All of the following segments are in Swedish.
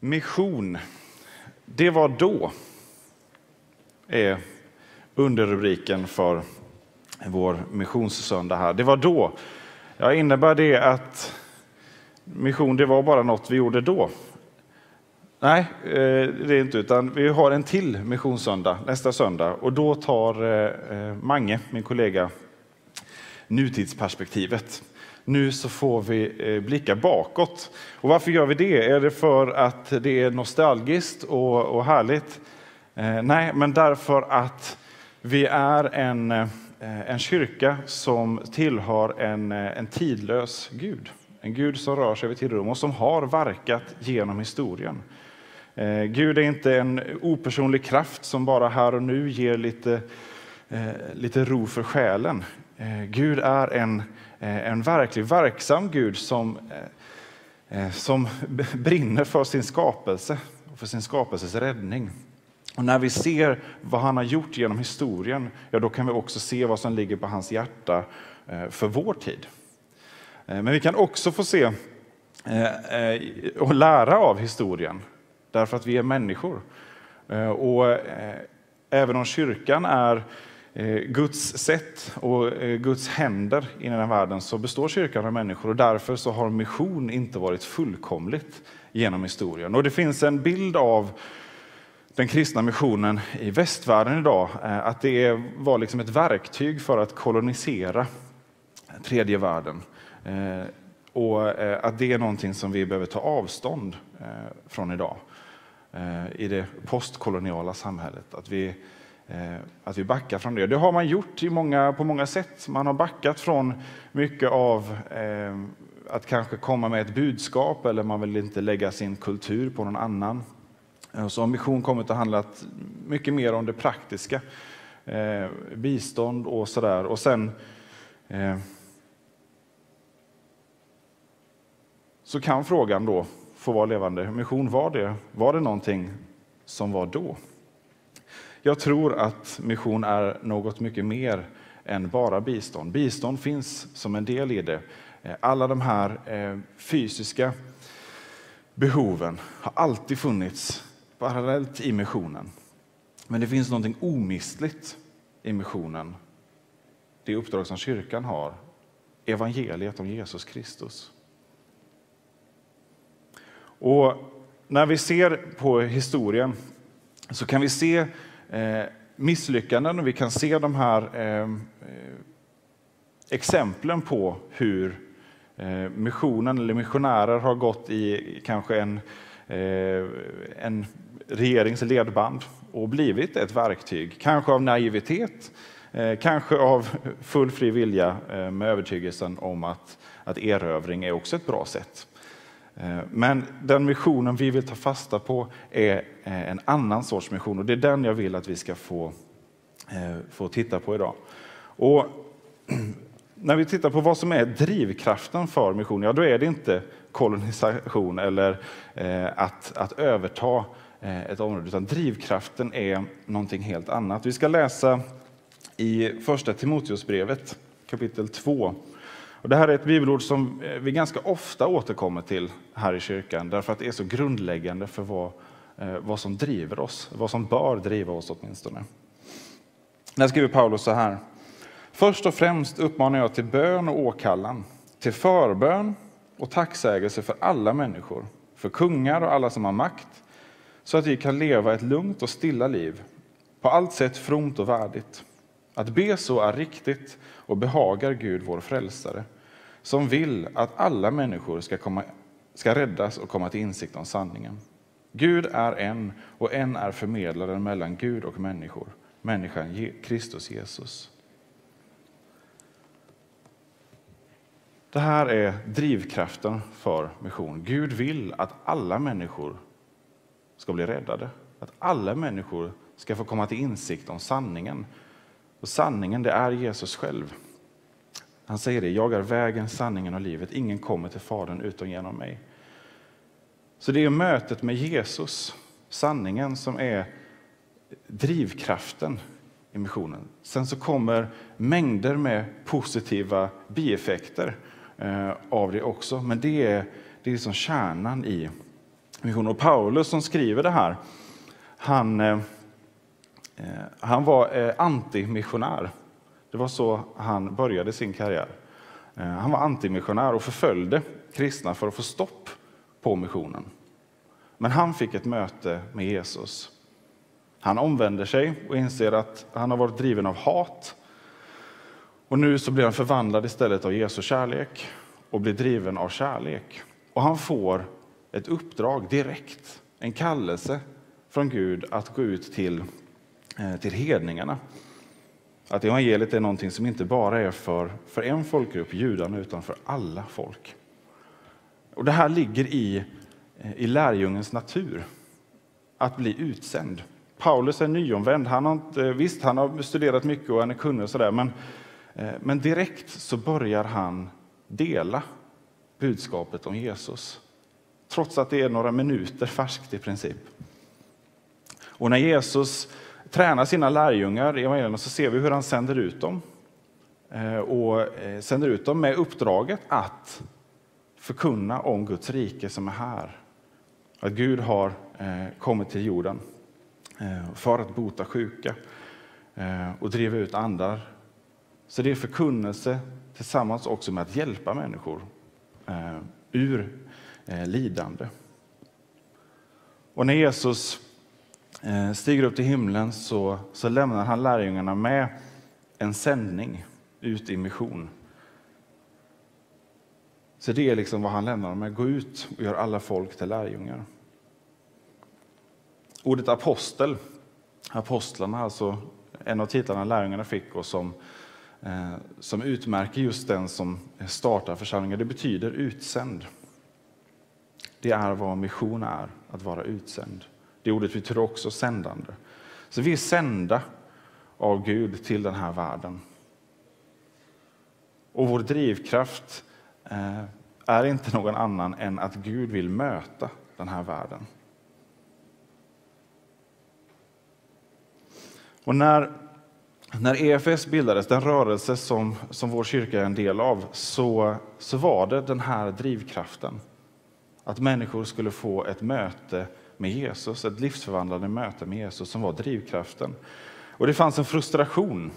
Mission, det var då, är underrubriken för vår missionssöndag här. Det var då. Ja, innebär det att mission, det var bara något vi gjorde då? Nej, eh, det är inte, utan vi har en till missionssöndag nästa söndag och då tar eh, eh, Mange, min kollega, nutidsperspektivet. Nu så får vi eh, blicka bakåt. Och varför gör vi det? Är det för att det är nostalgiskt och, och härligt? Eh, nej, men därför att vi är en, eh, en kyrka som tillhör en, eh, en tidlös Gud. En Gud som rör sig över tidrum och som har verkat genom historien. Gud är inte en opersonlig kraft som bara här och nu ger lite, lite ro för själen. Eh, Gud är en eh, en verklig verksam Gud som, eh, som brinner för sin skapelse och för sin skapelses räddning. Och när vi ser vad han har gjort genom historien, ja, då kan vi också se vad som ligger på hans hjärta för vår tid. Men vi kan också få se och lära av historien, därför att vi är människor. Och även om kyrkan är Eh, Guds sätt och eh, Guds händer i den här världen så består kyrkan av människor och därför så har mission inte varit fullkomligt genom historien. Och det finns en bild av den kristna missionen i västvärlden idag, eh, att det var liksom ett verktyg för att kolonisera tredje världen. Och att det är någonting som vi behöver ta avstånd från idag i det postkoloniala samhället. Att vi Eh, att vi backar från det. Det har man gjort i många, på många sätt. Man har backat från mycket av eh, att kanske komma med ett budskap eller man vill inte lägga sin kultur på någon annan. Eh, så har mission kommit att handla mycket mer om det praktiska, eh, bistånd och sådär. Och sen eh, så kan frågan då få vara levande. Mission, var det, var det någonting som var då? Jag tror att mission är något mycket mer än bara bistånd. Bistånd finns som en del i det. Eh, alla de här eh, fysiska behoven har alltid funnits parallellt i missionen. Men det finns något omistligt i missionen. Det uppdrag som kyrkan har, evangeliet om Jesus Kristus. Och när vi ser på historien så kan vi se Eh, misslyckanden och vi kan se de här ehm, eh, exemplen på hur eh, missionen eller missionärer har gått i kanske en, en regerings ledband och blivit ett verktyg, kanske av naivitet, kanske av full fri vilja med övertygelsen om att, att erövring är också ett bra sätt. Eh, men den missionen vi vill ta fasta på är eh, en annan sorts mission och det är den jag vill att vi ska få, eh, få titta på idag. Och när vi tittar på vad som är drivkraften för mission, ja då är det inte kolonisation eller att, att överta ett område, utan drivkraften är någonting helt annat. Vi ska läsa i första Timoteusbrevet kapitel 2 och det här är ett bibelord som eh, vi ganska ofta återkommer till här i kyrkan därför att det är så grundläggande för vad, eh, vad som driver oss, vad som bör driva oss åtminstone. Där skriver Paulus så här. Först och främst uppmanar jag till bön och åkallan, till förbön och tacksägelse för alla människor, för kungar och alla som har makt, så att vi kan leva ett lugnt och stilla liv, på allt sätt fromt och värdigt. Att be så är riktigt och behagar Gud, vår frälsare, som vill att alla människor ska, komma, ska räddas och komma till insikt om sanningen. Gud är en och en är förmedlaren mellan Gud och människor, människan Kristus Jesus. Det här är drivkraften för mission. Gud vill att alla människor ska bli räddade. Att alla människor ska få komma till insikt om sanningen och sanningen, det är Jesus själv. Han säger det, jag är vägen, sanningen och livet. Ingen kommer till Fadern utom genom mig. Så det är mötet med Jesus, sanningen, som är drivkraften i missionen. Sen så kommer mängder med positiva bieffekter eh, av det också. Men det är, det är liksom kärnan i, missionen. Och Paulus som skriver det här, han, eh, Eh, han var eh, antimissionär. Det var så han började sin karriär. Eh, han var antimissionär och förföljde kristna för att få stopp på missionen. Men han fick ett möte med Jesus. Han omvänder sig och inser att han har varit driven av hat. Och nu så blir han förvandlad istället av Jesu kärlek och blir driven av kärlek. Och han får ett uppdrag direkt, en kallelse från Gud att gå ut till, Eh, till hedningarna. Att evangeliet är någonting som inte bara är för, för en folkgrupp, judarna, utan för alla folk. Och Det här ligger i, eh, i lärjungens natur, att bli utsänd. Paulus är nyomvänd. Han har inte, visst, han har studerat mycket och han är kunnig och sådär, men, eh, men direkt så börjar han dela budskapet om Jesus. Trots att det är några minuter färskt i princip. Och när Jesus tränar sina lärjungar i evangelierna så ser vi hur han sänder ut dem. Eh, och eh, sänder ut dem med uppdraget att förkunna om Guds rike som är här. Att Gud har eh, kommit till jorden för att bota sjuka och driva ut andar. Så det är förkunnelse tillsammans också med att hjälpa människor ur lidande. Och när Jesus Eh, stiger upp till himlen så, så lämnar han lärjungarna med en sändning ut i mission. Så det är liksom vad han lämnar dem med. Gå ut och gör alla folk till lärjungar. Ordet apostel, apostlarna, alltså en av titlarna lärjungarna fick och som, eh, som utmärker just den som startar församlingen, det betyder utsänd. Det är vad mission är, att vara utsänd. Det ordet betyder också sändande. Så vi är sända av Gud till den här världen. Och vår drivkraft eh, är inte någon annan än att Gud vill möta den här världen. Och när, när EFS bildades, den rörelse som, som vår kyrka är en del av, så, så var det den här drivkraften. Att människor skulle få ett möte med Jesus, ett livsförvandlande möte med Jesus som var drivkraften. Och det fanns en frustration.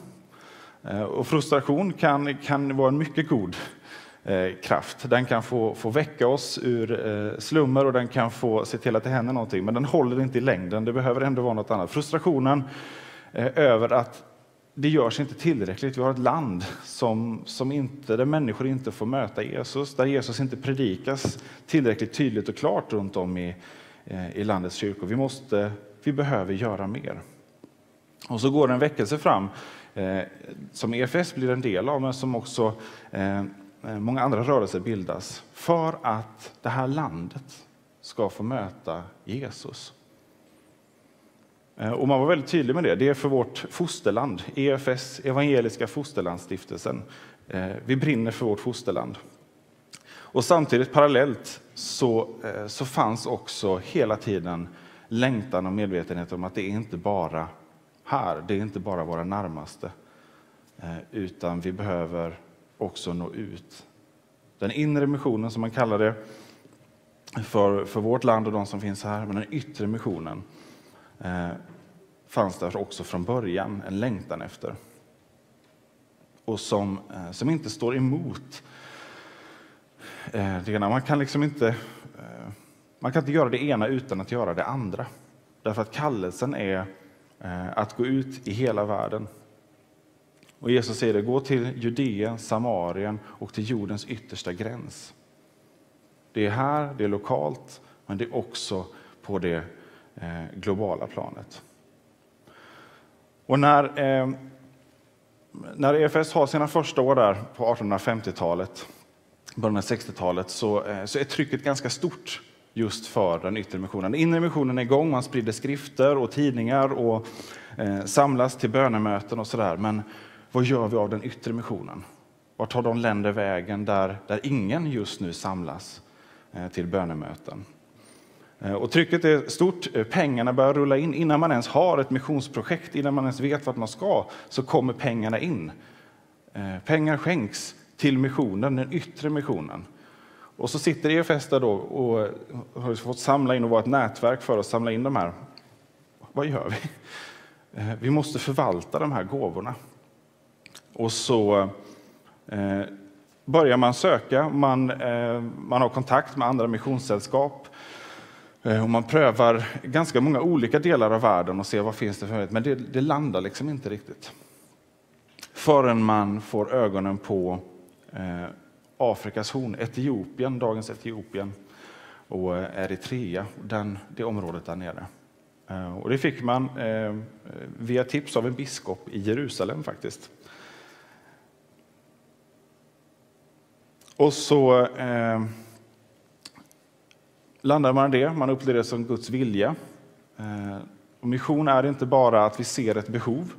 Eh, och frustration kan, kan vara en mycket god eh, kraft. Den kan få, få väcka oss ur eh, slummer och den kan få se till att det händer någonting, men den håller inte i längden. Det behöver ändå vara något annat. Frustrationen över att det görs inte tillräckligt. Vi har ett land som, som inte, där människor inte får möta Jesus, där Jesus inte predikas tillräckligt tydligt och klart runt om i, Eh, i landets kyrkor. Vi, måste, vi behöver göra mer. Och så går en väckelse fram eh, som EFS blir en del av, men som också eh, många andra rörelser bildas för att det här landet ska få möta Jesus. Och man var väldigt tydlig med det. Det är för vårt fosterland, EFS, Evangeliska Fosterlandsstiftelsen. Vi brinner för vårt fosterland. Och samtidigt parallellt så, eh, så fanns också hela tiden längtan och medvetenhet om att det är inte bara här, det är inte bara våra närmaste, eh, utan vi behöver också nå ut. Den inre missionen, som man kallar det, för, för vårt land och de som finns här, men den yttre missionen eh, fanns där också från början, en längtan efter. Och som, eh, som inte står emot Eh, Eh, det ena. Man kan liksom inte, eh, man kan inte göra det ena utan att göra det andra. Därför att kallelsen är eh, att gå ut i hela världen. Och Jesus säger det, gå till Judeen, Samarien och till jordens yttersta gräns. Det är här, det är lokalt, men det är också på det globala planet. Och när, när EFS har sina första år där på 1850-talet början av 60-talet så, eh, så är trycket ganska stort just för den yttre missionen. Den inre missionen är igång, man sprider skrifter och tidningar och eh, samlas till bönemöten och sådär. Men vad gör vi av den yttre missionen? Vart tar de länder vägen där, där ingen just nu samlas eh, till bönemöten? Eh, och trycket är stort, eh, pengarna börjar rulla in. Innan man ens har ett missionsprojekt, innan man ens vet vart man ska, så kommer pengarna in. Eh, pengar skänks till missionen, den yttre missionen. Och så sitter EFS där då och har fått samla in och vara ett nätverk för att samla in de här. Vad gör vi? Eh, vi måste förvalta de här gåvorna. Och så eh, börjar man söka, man, eh, man har kontakt med andra missionssällskap eh, och man prövar ganska många olika delar av världen och ser vad finns det för möjlighet. men det, det landar liksom inte riktigt. Förrän man får ögonen på Eh, Afrikas horn, Etiopien, dagens Etiopien och eh, Eritrea, den, det området där nere. Eh, och det fick man eh, via tips av en biskop i Jerusalem faktiskt. Och så eh, landar man i det, man upplever det som Guds vilja. Eh, och mission är inte bara att vi ser ett behov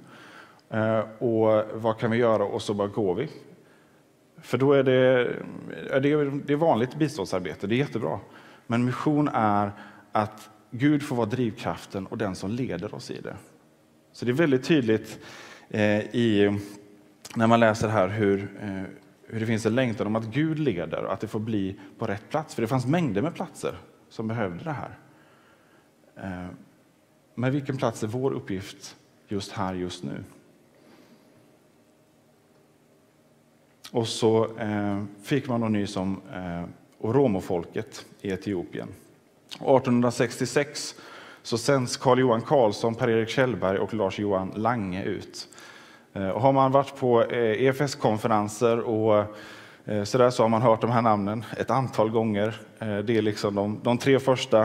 eh, och vad kan vi göra och så bara går vi. För då är det, det, det är vanligt biståndsarbete, det är jättebra. Men mission är att Gud får vara drivkraften och den som leder oss i det. Så det är väldigt tydligt eh, i, när man läser här hur, eh, hur det finns en längtan om att Gud leder och att det får bli på rätt plats. För det fanns mängder med platser som behövde det här. Eh, men vilken plats är vår uppgift just här, just nu? Och så eh, fick man någon ny som eh, Oromofolket i Etiopien. 1866 så sänds Carl Johan Karlsson, Per-Erik Kjellberg och Lars-Johan Lange ut. Eh, och har man varit på eh, EFS-konferenser och eh, så, där så har man hört de här namnen ett antal gånger. Eh, det är liksom de, de tre första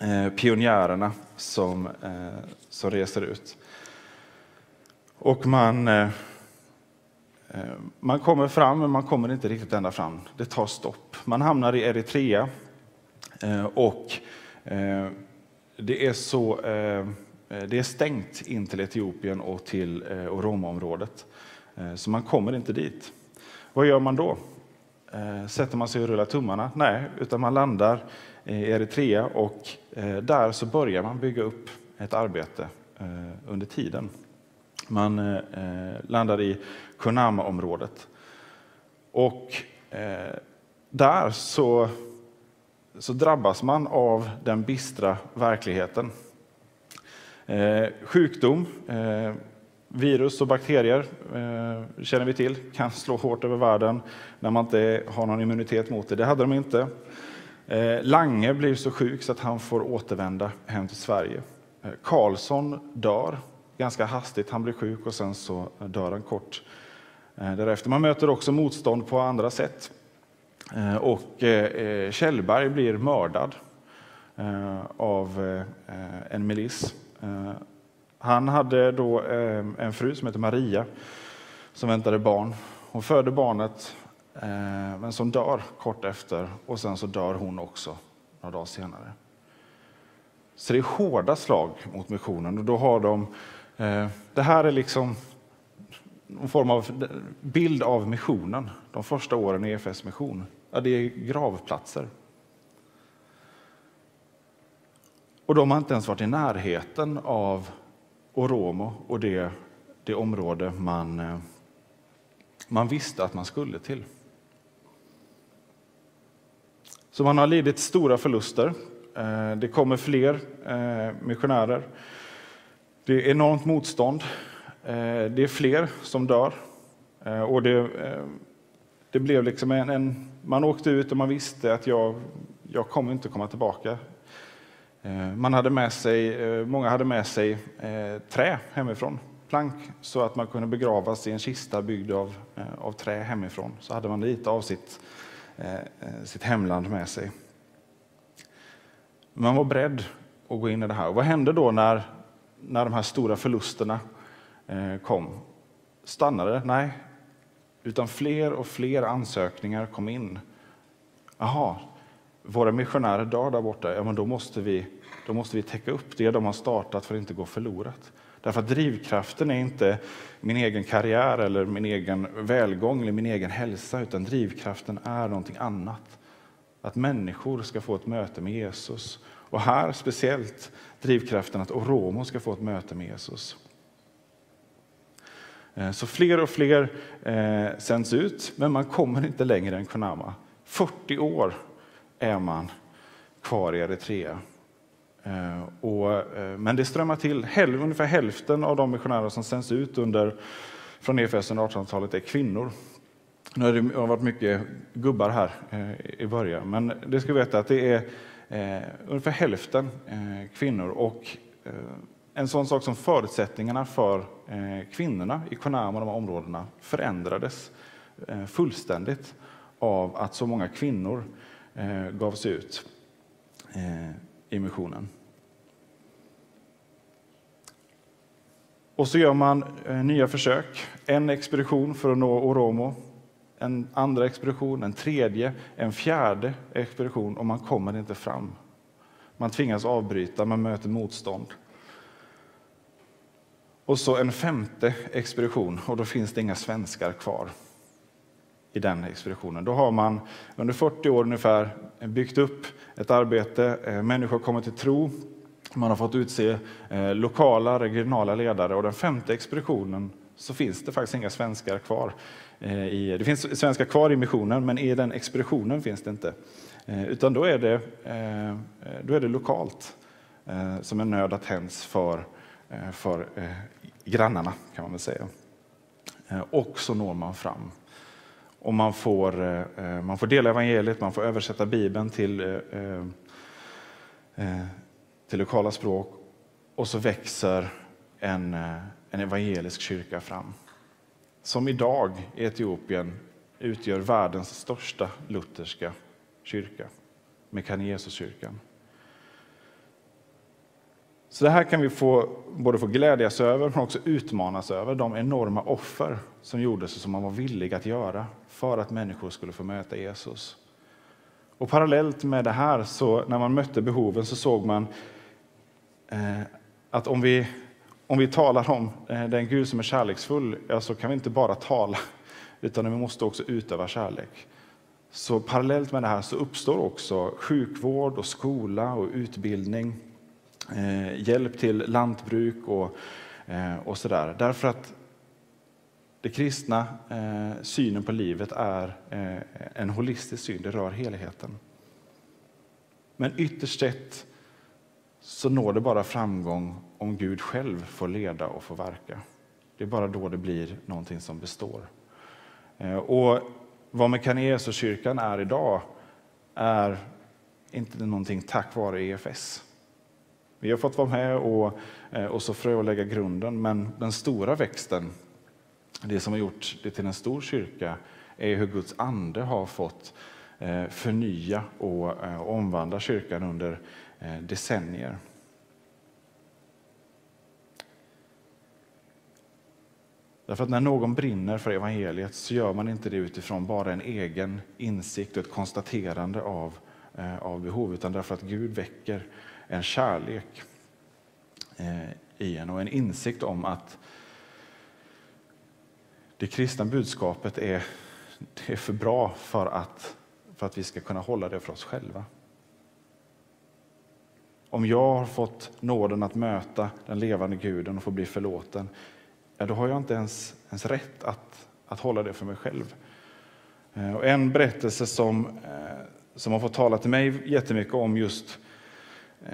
eh, pionjärerna som, som reser ut. Och man, Eh, man kommer fram, men man kommer inte riktigt ända fram. Det tar stopp. Man hamnar i Eritrea eh, och eh, det är, så, det är stängt in till Etiopien och till Oromaområdet. Så man kommer inte dit. Vad gör man då? Sätter man sig och rullar tummarna? Nej, utan man landar i Eritrea och där så börjar man bygga upp ett arbete under tiden. Man landar i Kunama-området. Och eh, där så så drabbas man av den bistra verkligheten. Eh, sjukdom, eh, virus och bakterier eh, känner vi till, kan slå hårt över världen när man inte har någon immunitet mot det. Det hade de inte. Eh, Lange blir så sjuk så att han får återvända hem till Sverige. Eh, Karlsson dör ganska hastigt, han blir sjuk och sen så dör han kort Eh, därefter. Man möter också motstånd på andra sätt. Eh, och eh, Kjellberg blir mördad av en milis. Han hade då en fru som heter Maria som väntade barn. Hon födde barnet, men som dör kort efter och sen så dör hon också några dagar senare. Så det är hårda slag mot missionen och då har de, det här är liksom någon form av bild av missionen, de första åren i EFS mission. Ja, det är gravplatser. Och de har inte ens varit i närheten av Oromo och det, det område man, eh, man visste att man skulle till. Så man har lidit stora förluster. Eh, det kommer fler eh, missionärer. Det är enormt motstånd. Eh, det är fler som dör. Eh, och det, eh, det blev liksom en, en, man åkte ut och man visste att jag, jag kommer inte komma tillbaka. Man hade med sig, många hade med sig trä hemifrån, plank, så att man kunde begravas i en kista byggd av, av trä hemifrån. Så hade man lite av sitt, sitt hemland med sig. Man var beredd att gå in i det här. Och vad hände då när, när de här stora förlusterna Eh, kom? Stannade? Nej, utan fler och fler ansökningar kom in. Jaha, våra missionärer dör där borta, ja, men då måste, vi, då måste vi täcka upp det de har startat för att inte gå förlorat. Därför att drivkraften är inte min egen karriär eller min egen välgång eller min egen hälsa, utan drivkraften är någonting annat. Att människor ska få ett möte med Jesus. Och här speciellt drivkraften att Oromo ska få ett möte med Jesus. Eh, så fler och fler eh, sänds ut, men man kommer inte längre än Konama. 40 år är man kvar i Eritrea. Eh, och, eh, men det strömmar till. Ungefär hälften av de missionärer som sänds ut under, från EFS under 1800-talet är kvinnor. Nu har det varit mycket gubbar här eh, i början, men det ska vi veta att det är eh, ungefär hälften kvinnor. Och en sån sak som förutsättningarna för eh, kvinnorna i Konama och de här områdena förändrades eh, fullständigt av att så många kvinnor eh, gavs ut i missionen. Och så gör man nya försök. En expedition för att nå Oromo, en andra expedition, en tredje, en fjärde expedition och man kommer inte fram. Man tvingas avbryta, man möter motstånd. Och så en femte expedition och då finns det inga svenskar kvar i den expeditionen. Då har man under 40 år ungefär byggt upp ett arbete, eh, människor har kommit till tro, man har fått utse eh, lokala, regionala ledare och den femte expeditionen så finns det faktiskt inga svenskar kvar. Eh, det finns svenskar kvar i missionen, men i den expeditionen finns det inte. Utan då är det, då är det lokalt som en nöd att tänds för, Eh, för eh, grannarna, kan man väl säga. Eh, och så når man fram. Och man får, man får dela evangeliet, man får översätta Bibeln till, till lokala språk och så växer en, en evangelisk kyrka fram. Som idag i Etiopien utgör världens största lutherska kyrka, Mekaniesuskyrkan. Så det här kan vi få, både få glädjas över men också utmanas över, de enorma offer som gjordes och som man var villig att göra för att människor skulle få möta Jesus. Och parallellt med det här, så när man mötte behoven, så såg man eh, att om vi, om vi talar om eh, den Gud som är kärleksfull, ja, så kan vi inte bara tala, utan vi måste också utöva kärlek. Så parallellt med det här så uppstår också sjukvård och skola och utbildning Eh, hjälp till lantbruk och, eh, och sådär. Därför att det kristna eh, synen på livet är eh, en holistisk syn, det rör helheten. Men ytterst sett så når det bara framgång om Gud själv får leda och får verka. Det är bara då det blir någonting som består. Eh, och vad Mekanesuskyrkan är idag är inte någonting tack vare EFS. Vi har fått vara med och, eh, och så frö och lägga grunden, men den stora växten, det som har gjort det till en stor kyrka, är hur Guds ande har fått eh, förnya eh, och omvandla kyrkan under decennier. Därför att när någon brinner för evangeliet så gör man inte det utifrån bara en egen insikt och ett konstaterande av, av behov, utan därför att Gud väcker en kärlek eh, i en och en insikt om att det kristna budskapet är, det är för bra för att, för att vi ska kunna hålla det för oss själva. Om jag har fått nåden att möta den levande guden och få bli förlåten, ja, då har jag inte ens, ens rätt att, att hålla det för mig själv. Eh, och en berättelse som, eh, som har fått tala till mig jättemycket om just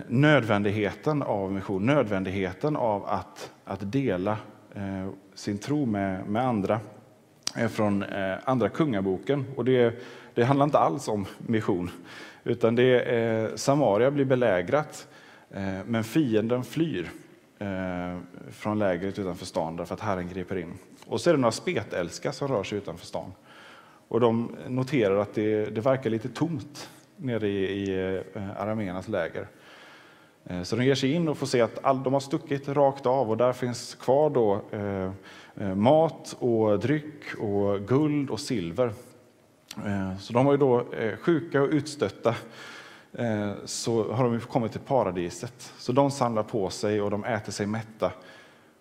nödvändigheten av mission, nödvändigheten av att, att dela eh, sin tro med, med andra är från eh, Andra Kungaboken. Och det, det handlar inte alls om mission, utan det är Samaria blir belägrat, eh, men fienden flyr från lägret utanför stan därför att Herren griper in. Och så är det några spetälska som rör sig utanför stan. Och de noterar att det, det verkar lite tomt nere i, i arameernas läger. Eh, så de ger sig in och får se att all, de har stuckit rakt av och där finns kvar då eh, eh, mat och dryck och guld och silver. Så de var ju då sjuka och utstötta. Så har de kommit till paradiset. Så de samlar på sig och de äter sig mätta.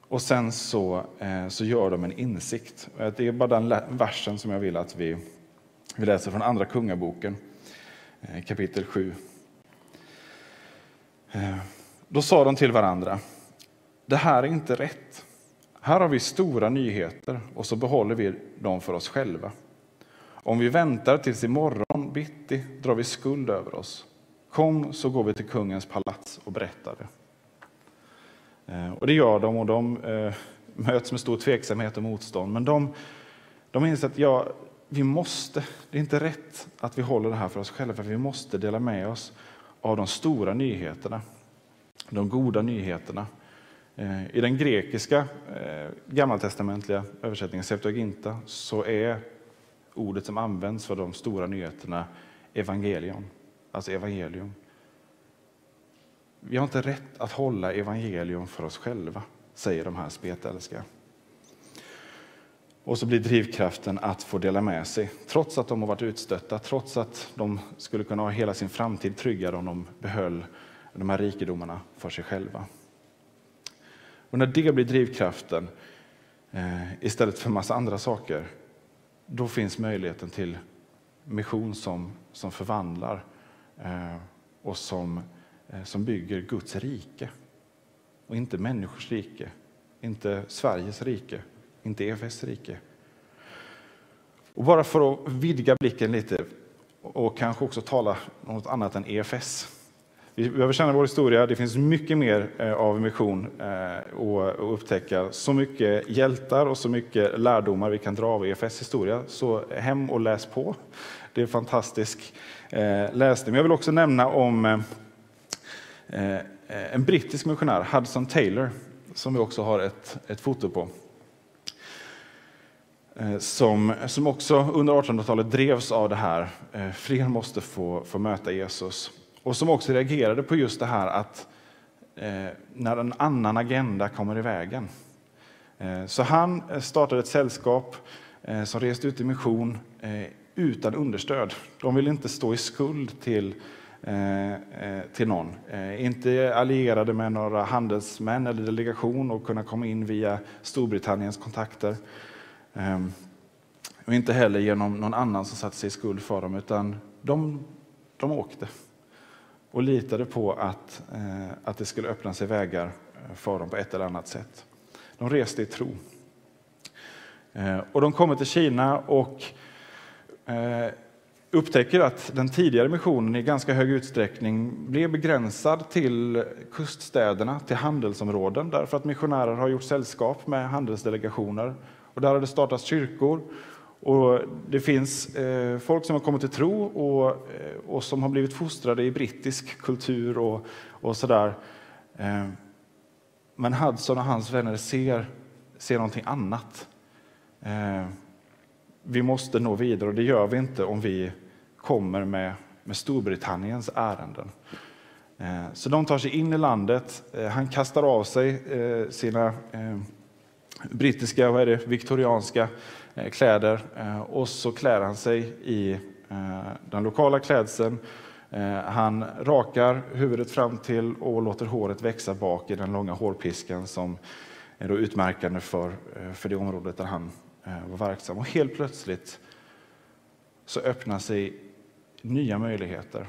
Och sen så, så gör de en insikt. Det är bara den versen som jag vill att vi, vi läser från Andra Kungaboken, kapitel 7. Eh, då sa de till varandra, det här är inte rätt. Här har vi stora nyheter och så behåller vi dem för oss själva. Om vi väntar tills imorgon bitti drar vi skuld över oss. Kom så går vi till kungens palats och berättar det. Eh, och det gör de och de eh, möts med stor tveksamhet och motstånd. Men de, de inser att ja, vi måste, det är inte rätt att vi håller det här för oss själva, för vi måste dela med oss av de stora nyheterna, de goda nyheterna. Eh, I den grekiska eh, gammaltestamentliga översättningen, Septuaginta, så är ordet som används för de stora nyheterna evangelion, alltså evangelium. Vi har inte rätt att hålla evangelium för oss själva, säger de här spetälska. Och så blir drivkraften att få dela med sig, trots att de har varit utstötta, trots att de skulle kunna ha hela sin framtid tryggad om de behöll de här rikedomarna för sig själva. Och när det blir drivkraften eh, istället för massa andra saker, då finns möjligheten till mission som, som förvandlar eh, och som Eh, som bygger Guds rike. Och inte människors rike, inte Sveriges rike, inte EFS rike. Och bara för att vidga blicken lite och kanske också tala något annat än EFS. Vi behöver känna vår historia. Det finns mycket mer eh, av mission eh, att upptäcka. Så mycket hjältar och så mycket lärdomar vi kan dra av EFS historia. Så hem och läs på. Det är fantastisk eh, läsning. Men jag vill också nämna om en brittisk missionär, Hudson Taylor, som vi också har ett, ett foto på. Eh, som, som också under 1800-talet drevs av det här, eh, fler måste få, få möta Jesus. Och som också reagerade på just det här att eh, när en annan agenda kommer i vägen. Så han startade ett sällskap som reste ut i mission utan understöd. De ville inte stå i skuld till eh, till någon. Eh, inte allierade med några handelsmän eller delegation och kunna komma in via Storbritanniens kontakter. Ehm, och inte heller genom någon annan som satte sig i skuld för dem, utan de, de åkte och litade på att, eh, att det skulle öppna sig vägar eh, för dem på ett eller annat sätt. De reste i tro. Eh, och de kommer till Kina och upptäcker att den tidigare missionen i ganska hög utsträckning blev begränsad till kuststäderna, till handelsområden, därför att missionärer har gjort sällskap med handelsdelegationer. Och där har det startats kyrkor. Och det finns eh, folk som har kommit till tro och, eh, och som har blivit fostrade i brittisk kultur och, och sådär. Eh, men Hudson och hans vänner ser, ser någonting annat. Eh, vi måste nå vidare och det gör vi inte om vi kommer med, med Storbritanniens ärenden. Eh, så de tar sig in i landet. Eh, han kastar av sig eh, sina eh, brittiska, vad är det, viktorianska eh, kläder eh, och så klär han sig i eh, den lokala klädseln. Han rakar huvudet fram till och låter håret växa bak i den långa hårpiskan som är då utmärkande för, för det området där han var verksam. Och helt plötsligt så öppnar sig nya möjligheter.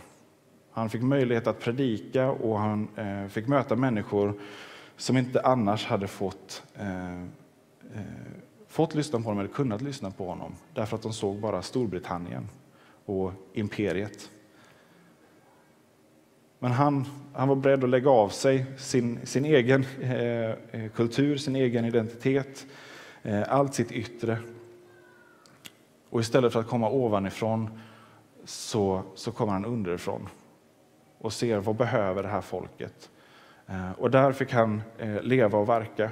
Han fick möjlighet att predika och han fick möta människor som inte annars hade fått, eh, fått lyssna på honom eller kunnat lyssna på honom därför att de såg bara Storbritannien och imperiet. Men han, han var beredd att lägga av sig sin, sin egen eh, eh, kultur, sin egen identitet, eh, allt sitt yttre. Och istället för att komma ovanifrån så, så kommer han underifrån och ser vad behöver det här folket. Eh, och där fick han eh, leva och verka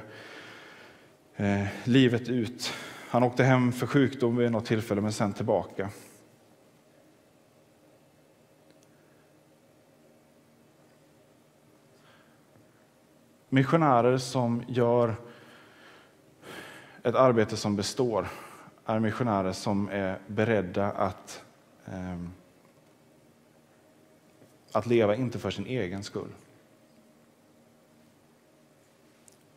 eh, livet ut. Han åkte hem för sjukdom vid något tillfälle, men sen tillbaka. Missionärer som gör ett arbete som består är missionärer som är beredda att eh, att leva inte för sin egen skull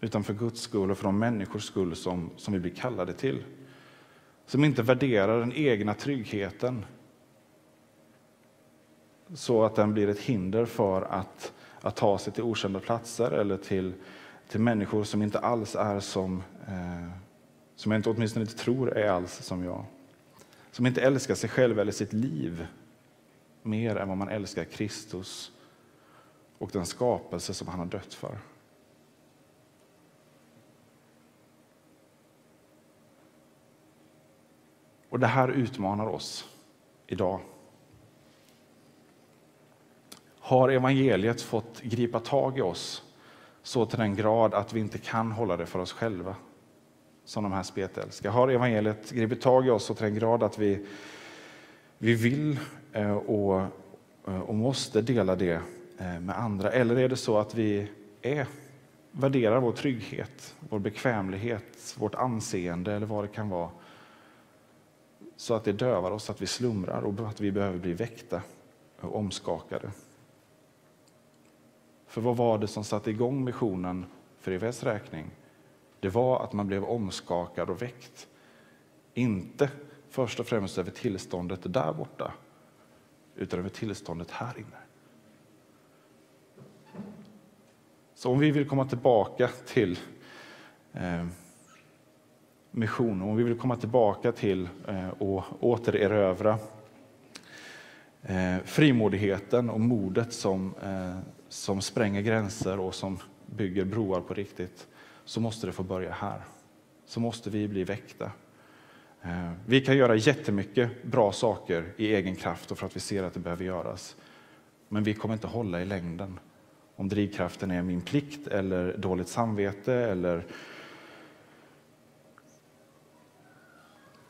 utan för Guds skull och för de människors skull som, som vi blir kallade till. Som inte värderar den egna tryggheten så att den blir ett hinder för att, att ta sig till okända platser eller till, till människor som inte alls är som, eh, som jag inte, åtminstone inte tror är alls som jag. som inte älskar sig själv eller sitt liv mer än vad man älskar Kristus och den skapelse som han har dött för. Och det här utmanar oss idag. Har evangeliet fått gripa tag i oss så till den grad att vi inte kan hålla det för oss själva? Som de här spetälska. Har evangeliet gripit tag i oss så till den grad att vi, vi vill eh, och, eh, och måste dela det eh, med andra? Eller är det så att vi är, värderar vår trygghet, vår bekvämlighet, vårt anseende eller vad det kan vara så att det dövar oss, att vi slumrar och att vi behöver bli väckta och omskakade. För vad var det som satte igång missionen för EVS räkning? Det var att man blev omskakad och väckt. Inte först och främst över tillståndet där borta, utan över tillståndet här inne. Så om vi vill komma tillbaka till eh, mission. Om vi vill komma tillbaka till eh, och återerövra eh, frimodigheten och modet som, eh, som spränger gränser och som bygger broar på riktigt, så måste det få börja här. Så måste vi bli väckta. Vi kan göra jättemycket bra saker i egen kraft och för att vi ser att det behöver göras. Men vi kommer inte hålla i längden. Om drivkraften är min plikt eller dåligt samvete eller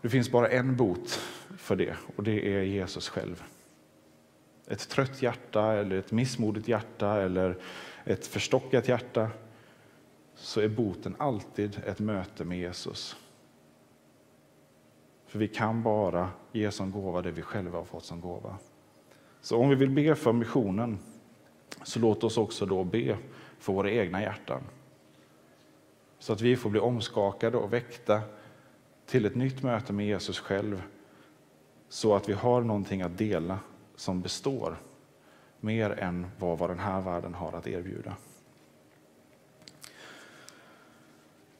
Det finns bara en bot för det och det är Jesus själv. Ett trött hjärta eller ett missmodigt hjärta eller ett förstockat hjärta så är boten alltid ett möte med Jesus. För vi kan bara ge som gåva det vi själva har fått som gåva. Så om vi vill be för missionen så låt oss också då be för våra egna hjärtan. Så att vi får bli omskakade och väckta till ett nytt möte med Jesus själv så att vi har någonting att dela som består mer än vad, vad den här världen har att erbjuda.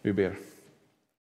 Vi ber.